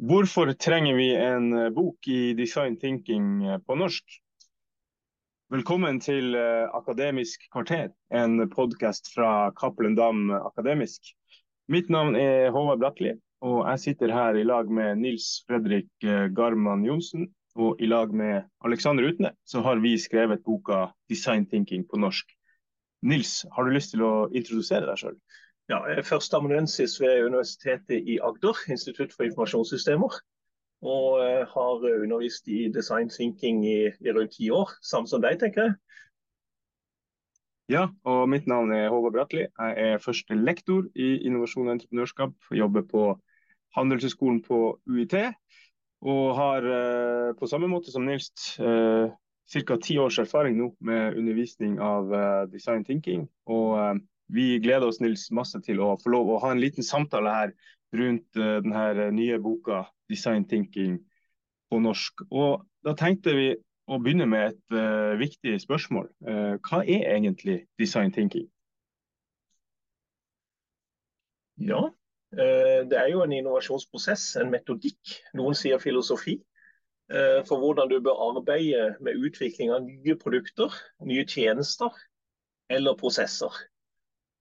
Hvorfor trenger vi en eh, bok i design thinking eh, på norsk? Velkommen til eh, Akademisk kvarter, en podkast fra Cappelen Dam Akademisk. Mitt navn er Håvard Bratli, og jeg sitter her i lag med Nils Fredrik Garman Johnsen. Og i lag med Alexander Utne så har vi skrevet boka 'Design thinking' på norsk. Nils, har du lyst til å introdusere deg sjøl? Ja, jeg er førsteamanuensis ved Universitetet i Agder, Institutt for informasjonssystemer. Og eh, har undervist i design thinking i, i rundt ti år, samme som deg, tenker jeg. Ja, og mitt navn er Håvard Bratli. Jeg er første lektor i innovasjon og entreprenørskap. Jobber på Handelshøyskolen på UiT. Og har eh, på samme måte som Nils eh, ca. ti års erfaring nå med undervisning av design thinking. Og vi gleder oss Nils, masse til å få lov å ha en liten samtale her rundt uh, eh, denne nye boka 'Design Thinking' på norsk. Og Da tenkte vi å begynne med et uh, viktig spørsmål. Uh, hva er egentlig design thinking? Ja, det er jo en innovasjonsprosess, en metodikk. Noen sier filosofi. For hvordan du bør arbeide med utvikling av nye produkter, nye tjenester eller prosesser.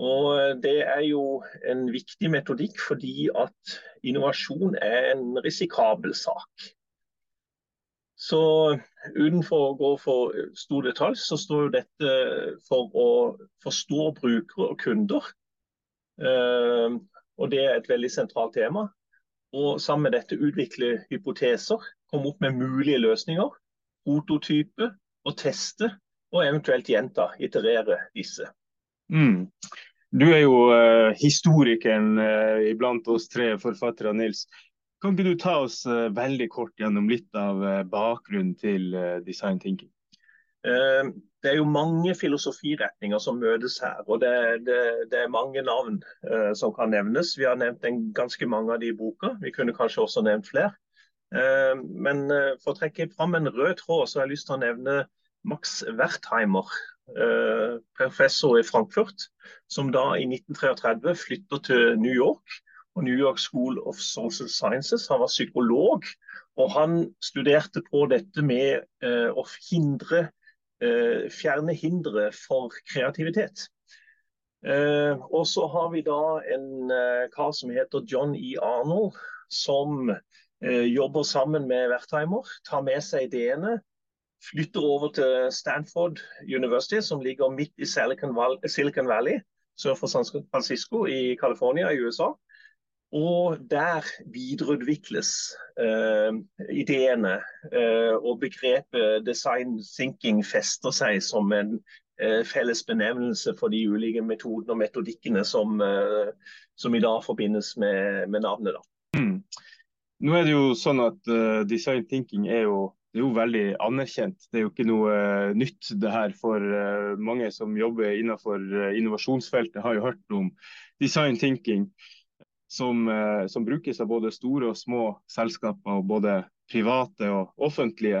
Og eh, Det er jo en viktig metodikk fordi at innovasjon er en risikabel sak. Så Utenfor å gå for stor detalj, så står jo dette for å forstå brukere og kunder. Eh, og Det er et veldig sentralt tema. Og sammen med dette utvikle hypoteser, komme opp med mulige løsninger, prototype og teste, og eventuelt gjenta, iterere disse. Mm. Du er jo uh, historikeren uh, iblant oss tre forfattere, Nils. Kan ikke du ta oss uh, veldig kort gjennom litt av bakgrunnen til design thinking? Det er jo mange filosofiretninger som møtes her, og det, det, det er mange navn som kan nevnes. Vi har nevnt en, ganske mange av de i boka, vi kunne kanskje også nevnt flere. Men for å trekke fram en rød tråd, så har jeg lyst til å nevne Max Wertheimer, Eh, professor i Frankfurt, som da i 1933 flytter til New York. og New York School of Social Sciences. Han var psykolog, og han studerte på dette med eh, å hindre, eh, fjerne hindre for kreativitet. Eh, og så har vi da en eh, kar som heter John E. Arnold, som eh, jobber sammen med Wertheimer, tar med seg ideene flytter over til Stanford University, som ligger midt i Silicon Valley, sør for San Francisco i California i USA. Og der videreutvikles eh, ideene, eh, og begrepet design thinking fester seg som en eh, felles benevnelse for de ulike metodene og metodikkene som, eh, som i dag forbindes med, med navnet. Mm. Nå er det jo sånn at uh, Design thinking er jo det er jo veldig anerkjent. Det er jo ikke noe uh, nytt det her for uh, mange som jobber innenfor uh, innovasjonsfeltet. Har jo hørt om design thinking som, som, brukes av både store og små selskaper, og både private og offentlige.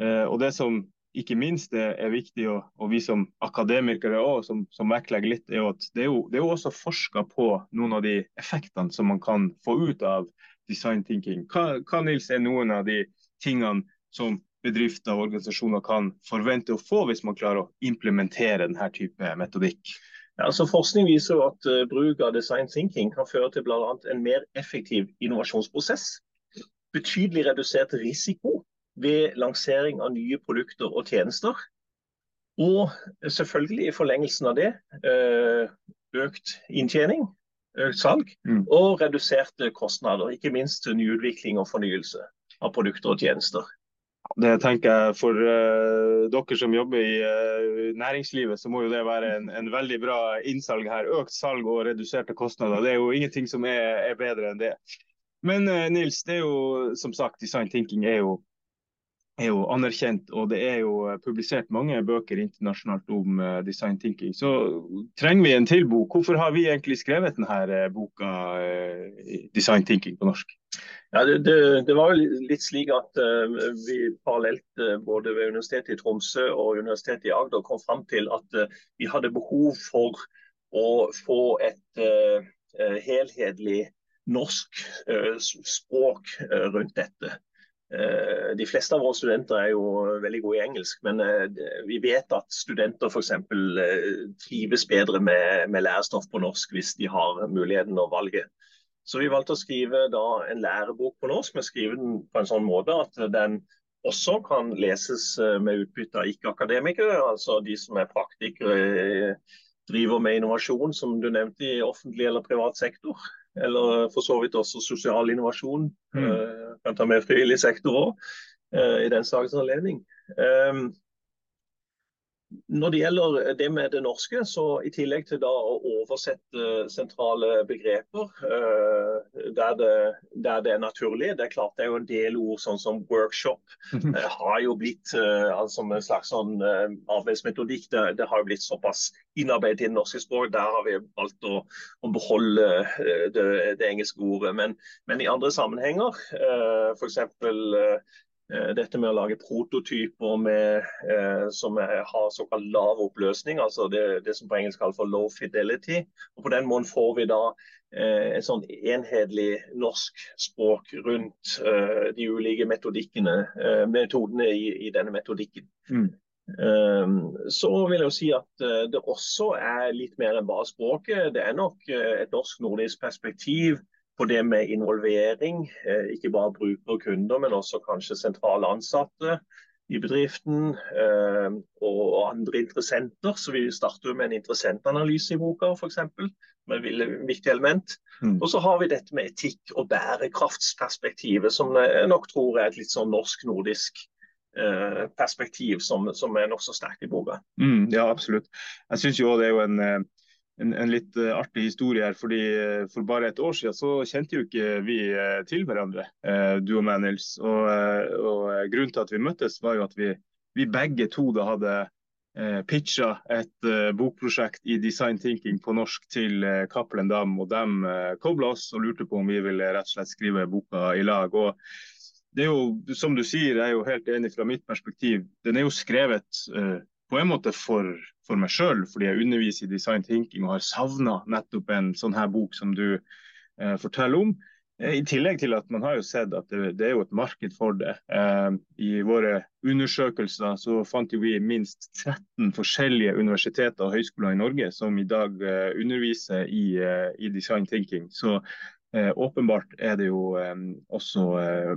og det som ikke minst er, er viktig, og, og, vi som akademikere også, som, som vektlegger litt, er at det er, jo, det er jo også forska på noen av de effektene som man kan få ut av design thinking. Hva, hva Nils, er noen av de tingene som bedrifter og organisasjoner kan forvente å få hvis man klarer å implementere denne type metodikk? Ja, altså forskning viser at uh, bruk av design thinking kan føre til bl.a. en mer effektiv innovasjonsprosess. Betydelig redusert risiko ved lansering av nye produkter og tjenester. Og selvfølgelig i forlengelsen av det uh, økt inntjening, økt salg mm. og reduserte kostnader. Ikke minst til nyutvikling og fornyelse av produkter og tjenester. Det tenker jeg For uh, dere som jobber i uh, næringslivet, så må jo det være en, en, veldig bra innsalg her. Økt salg og reduserte kostnader. Det er jo ingenting som er, er bedre enn det. Men uh, Nils, det er jo som sagt, design thinking er jo, er jo, anerkjent. Og det er jo publisert mange bøker internasjonalt om design thinking. Så trenger vi en til bok. Hvorfor har vi egentlig skrevet denne boka Design thinking på norsk? Ja, det, det, det, var jo litt slik at uh, vi parallelt uh, både ved Universitetet i Tromsø og Universitetet i Agder kom fram til at uh, vi hadde behov for å få et helhetlig norsk språk rundt dette. De fleste av våre studenter er jo veldig gode i engelsk, men vi vet at studenter f.eks. trives bedre med, med lærestoff på norsk hvis de har muligheten å valge. Så vi valgte å skrive da, en lærebok på norsk, men skrive den på en sånn måte at den også kan leses eh, med utbytte av ikke-akademikere, altså de som er praktikere, eh, driver med innovasjon, som du nevnte, i offentlig eller privat sektor. Eller for så vidt også sosial innovasjon. Mm. Uh, kan ta med frivillig sektor òg, uh, i den sakens anledning. Um, når det gjelder det med det norske, så i tillegg til da å oversette sentrale begreper uh, der, det, der, det, er naturlig Det er klart det er jo en del ord sånn som workshop uh, har jo blitt uh, altså en slags sånn arbeidsmetodikk. Det, det, har jo blitt såpass innarbeidet i det norske språk. Der har vi valgt å, å beholde det, det, engelske ordet. Men, men, i andre sammenhenger, f.eks. Eh, dette med å lage prototyper med, eh, som har såkalt lav oppløsning, altså det, det, som på engelsk kalles for low fidelity. Og På den måten får vi da eh, et sånn enhetlig norsk språk rundt eh, de ulike metodikkene, eh, metodene i, i, denne metodikken. Mm. Um, så vil jeg jo si at det også er litt mer enn bare språket. Det er nok et norsk-nordisk perspektiv på det med involvering. Eh, ikke bare brukere og kunder, men også kanskje sentrale ansatte i bedriften eh, og andre interessenter. Så Vi starter med en interessentanalyse i boka, f.eks. Med et viktig element. Mm. Og så har vi dette med etikk og bærekraftsperspektivet, som jeg nok tror er et litt sånn norsk-nordisk eh, perspektiv som, som er nokså sterkt i boka. Mm, ja, absolutt. Jeg synes jo det er jo en en, en, litt uh, artig historie her. fordi uh, For bare et år siden så kjente jo ikke vi uh, til hverandre, du og meg, Nils. Og, og, Grunnen til at vi møttes, var jo at vi, vi begge to da hadde uh, pitcha et bokprosjekt i design thinking på norsk til uh, Cappelen Dam. Og de uh, kobla oss og lurte på om vi ville rett og slett skrive boka i lag. og det er jo, som du sier, jeg er jo helt enig fra mitt perspektiv. Den er jo skrevet på en måte for, for meg sjøl, fordi jeg underviser i design thinking og har savna nettopp en sånn her bok som du eh, forteller om. Eh, I tillegg til at man har jo sett at det, det er jo et marked for det. Eh, I våre undersøkelser så fant vi minst 13 forskjellige universiteter og høyskoler i Norge som i dag eh, underviser i, eh, i, design thinking. Så eh, åpenbart er det jo også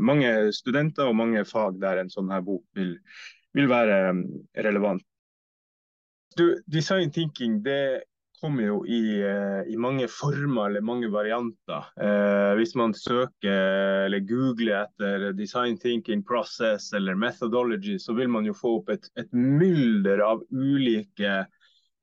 mange studenter og mange fag der en sånn her bok vil, vil være relevant. Du, design thinking det kommer jo i, uh, i, mange former eller mange varianter. Eh, hvis man søker eller googler etter design thinking process eller methodology, så vil man jo få opp et, et mylder av ulike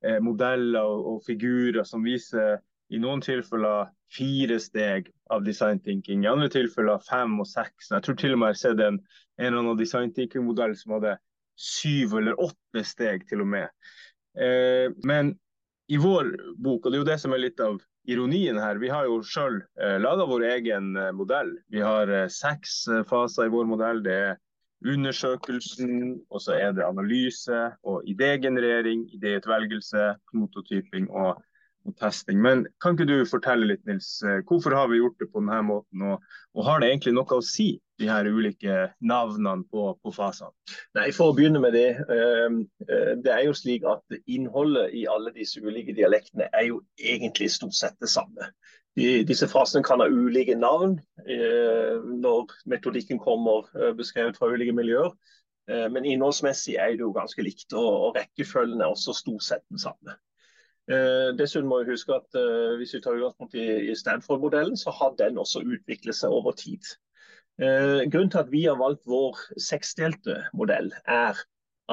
eh, modeller og, og, figurer som viser i noen tilfeller fire steg av design thinking, i andre tilfeller fem og seks. Jeg tror til og med jeg har sett en, en eller annen design thinking-modell som hadde syv eller åtte steg til og med. Eh, men i vår bok, og det er jo det som er litt av ironien her, vi har jo sjøl eh, laga vår egen eh, modell. Vi har eh, seks faser i vår modell. Det er undersøkelsen, og så er det analyse og idégenerering, idéutvelgelse, prototyping og, og, testing. Men kan ikke du fortelle litt, Nils, eh, hvorfor har vi gjort det på denne måten, og, og har det egentlig noe å si de her ulike navnene på, på fasene? Nei, For å begynne med det. Ehm, eh, det er jo slik at Innholdet i alle disse ulike dialektene er jo egentlig stort sett det samme. De, disse fasene kan ha ulike navn eh, når metodikken kommer eh, beskrevet fra ulike miljøer. Men innholdsmessig er det jo ganske likt, og, rekkefølgen er også stort sett den samme. Dessuten må vi huske at Hvis vi tar utgangspunkt i, Stanford-modellen, så har den også utviklet seg over tid. Eh, grunnen til at vi har valgt vår seksdelte modell, er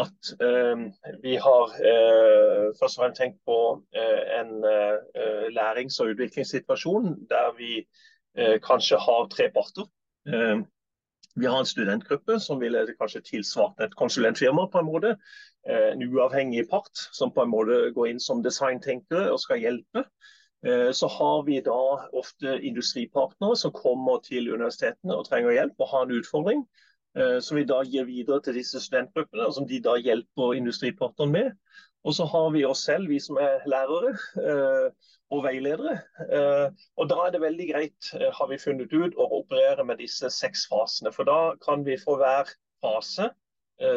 at eh, vi har eh, først og fremst tenkt på eh, en eh, lærings- og utviklingssituasjon der vi eh, kanskje har tre parter. Vi har en studentgruppe som ville kanskje tilsvart et konsulentfirma på en måte. En uavhengig part som på en måte går inn som designtenkere og skal hjelpe. Eh, så har vi da ofte industripartnere som kommer til universitetene og trenger hjelp og har en utfordring. Eh, som vi da gir videre til disse studentgruppene, og som de da hjelper industripartnerne med. Og så har vi oss selv, vi som er lærere og veiledere. Og da er det veldig greit, har vi funnet ut, å operere med disse seks fasene. For da kan vi for hver fase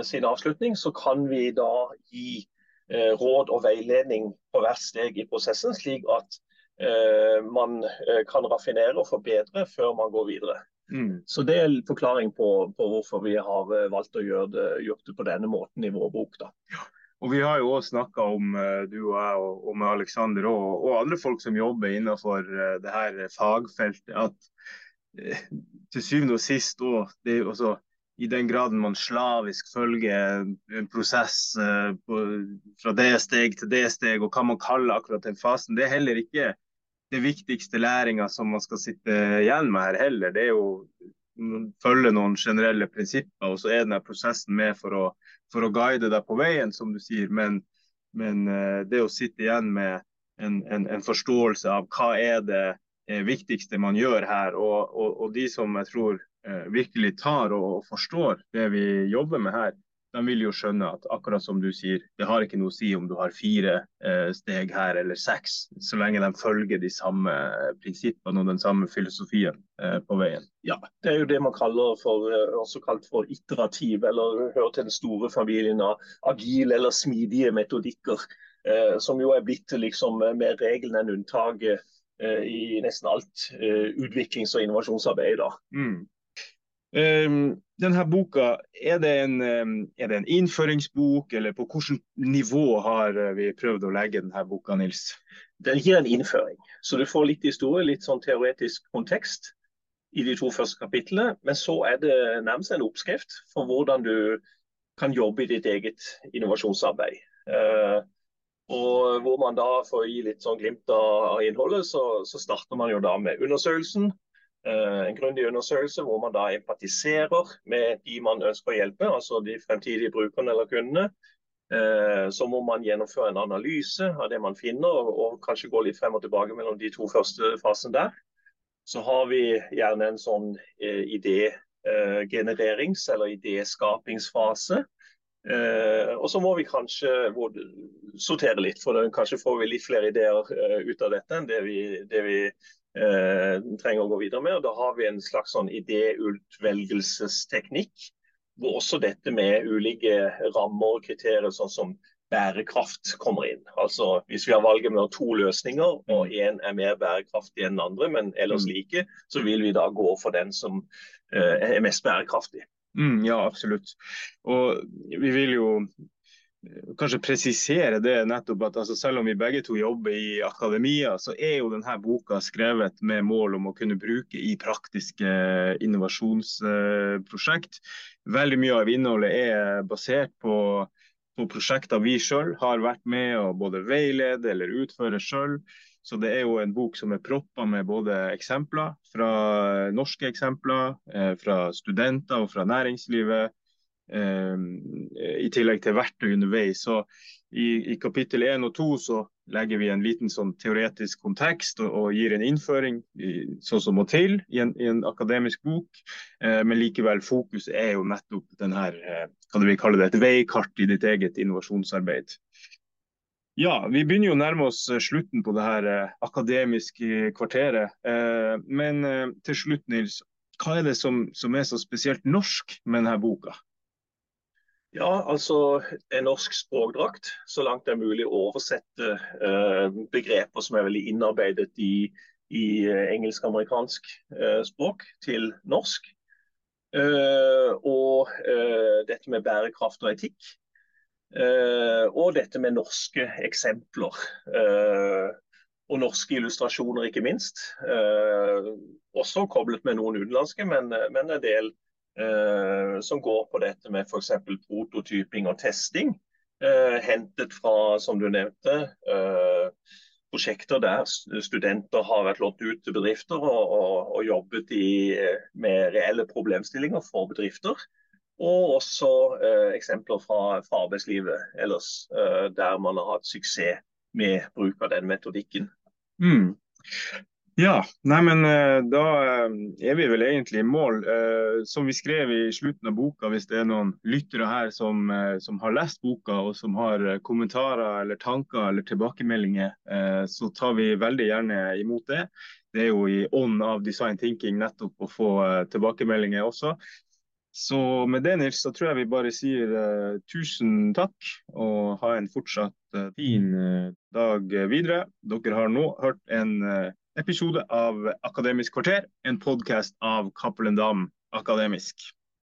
sin avslutning, så kan vi da gi råd og veiledning på hvert steg i prosessen, slik at man kan raffinere og forbedre før man går videre. Mm. Så Det er en forklaring på, på, hvorfor vi har eh, valgt å gjøre det, gjort det på denne måten i vår bok. da. Og Vi har jo også snakka om, eh, du og jeg og, og med Alexander og, og, andre folk som jobber innenfor eh, det her fagfeltet, at til syvende og sist òg i den graden man slavisk følger en prosess på, fra det steg til det steg, og hva man kaller akkurat den fasen, det er heller ikke det viktigste læringa som man skal sitte igjen med her heller. Det er jo følge noen generelle prinsipper, og så er denne prosessen med for å, for å guide deg på veien, som du sier. Men, men eh, det å sitte igjen med en, en, en, forståelse av hva er det eh, viktigste man gjør her, og, og, og de som jeg tror eh, virkelig tar og, og forstår det vi jobber med her, de vil jo skjønne at akkurat som du sier, det har ikke noe å si om du har fire eh, steg her eller seks, så lenge de følger de samme prinsippene og den samme filosofien eh, på veien. Ja, det er jo det man kaller for, eh, også kalt for iterativ, eller hører til den store familien av agile eller smidige metodikker, eh, som jo er blitt liksom mer regelen enn unntaket eh, i nesten alt eh, utviklings- og innovasjonsarbeid. da. Mm. Um, denne boka, er det, en, er det, en, innføringsbok, eller på hvilket nivå har eh, vi prøvd å legge denne boka, Nils? Den gir en innføring, så du får litt historie, litt sånn teoretisk kontekst i de to første kapitlene. Men så er det nærmest en oppskrift for hvordan du kan jobbe i ditt eget innovasjonsarbeid. Uh, og hvor man da, For å gi litt sånn glimt av innholdet, så, så starter man jo da med undersøkelsen. Eh, en grundig undersøkelse hvor man da empatiserer med de man ønsker å hjelpe, altså de fremtidige brukerne eller kundene. Eh, så må man gjennomføre en analyse av det man finner, og, kanskje gå litt frem og tilbake mellom de to første fasene der. Så har vi gjerne en sånn eh, idégenererings- eller idéskapingsfase. Og så må vi kanskje sortere litt, for kanskje får vi litt flere ideer ut av dette enn det vi, det vi eh, trenger å gå videre med. og Da har vi en slags sånn idéutvelgelsesteknikk, hvor også dette med ulike rammer og kriterier, sånn som bærekraft kommer inn. Altså Hvis vi har valget mellom to løsninger, og én er mer bærekraftig enn den andre, men ellers mm. like, så vil vi da gå for den som eh, er mest bærekraftig. Mm, ja, absolutt. Og vi vil jo kanskje presisere det nettopp at altså, selv om vi begge to jobber i akademia, så er jo denne boka skrevet med mål om å kunne bruke i praktiske innovasjonsprosjekt. Veldig mye av innholdet er basert på, på prosjekter vi sjøl har vært med å både veilede eller utføre sjøl. Så det er jo en bok som er proppa med både eksempler fra norske eksempler, eh, fra studenter og fra næringslivet Eh, I tillegg til verktøy underveis. Så i, i kapittel 1 og 2 så legger vi en liten sånn teoretisk kontekst og, og gir en innføring i, sånn som må til i en, i en akademisk bok. Eh, men likevel fokus er jo nettopp den her, eh, kan vi kalle det et veikart i ditt eget innovasjonsarbeid. Ja, Vi begynner jo å nærme oss eh, slutten på det her eh, akademiske kvarteret. Eh, men eh, til slutt, Nils, hva er det som, som er så spesielt norsk med denne boka? Ja, altså en norsk språkdrakt, så langt det er mulig å oversette uh, begreper som er veldig innarbeidet i, i eh, engelsk-amerikansk uh, språk, til norsk. Uh, og dette med bærekraft og etikk. og dette med norske eksempler. og norske illustrasjoner, ikke minst. også koblet med noen utenlandske, men, men en del eh, som går på dette med f.eks. prototyping og testing. Eh, hentet fra, som du nevnte, eh, prosjekter der studenter har vært lånt ut til bedrifter og, og, og jobbet i, med reelle problemstillinger for bedrifter. Og også eh, eksempler fra, fra, arbeidslivet ellers, eh, der man har hatt suksess med bruk av den metodikken. Mm. Ja, nei, men eh, da eh, er vi vel egentlig i mål. Eh, som vi skrev i slutten av boka, hvis det er noen lyttere her som, som har lest boka og som har kommentarer eller tanker eller tilbakemeldinger, så tar vi veldig gjerne imot det. Det er jo i ånd av design thinking nettopp å få tilbakemeldinger også. Så med det, Nils, så tror jeg vi bare sier tusen takk, og ha en fortsatt fin dag videre. Dere har nå hørt en episode av Akademisk kvarter, en podkast av Cappelen Dam Akademisk.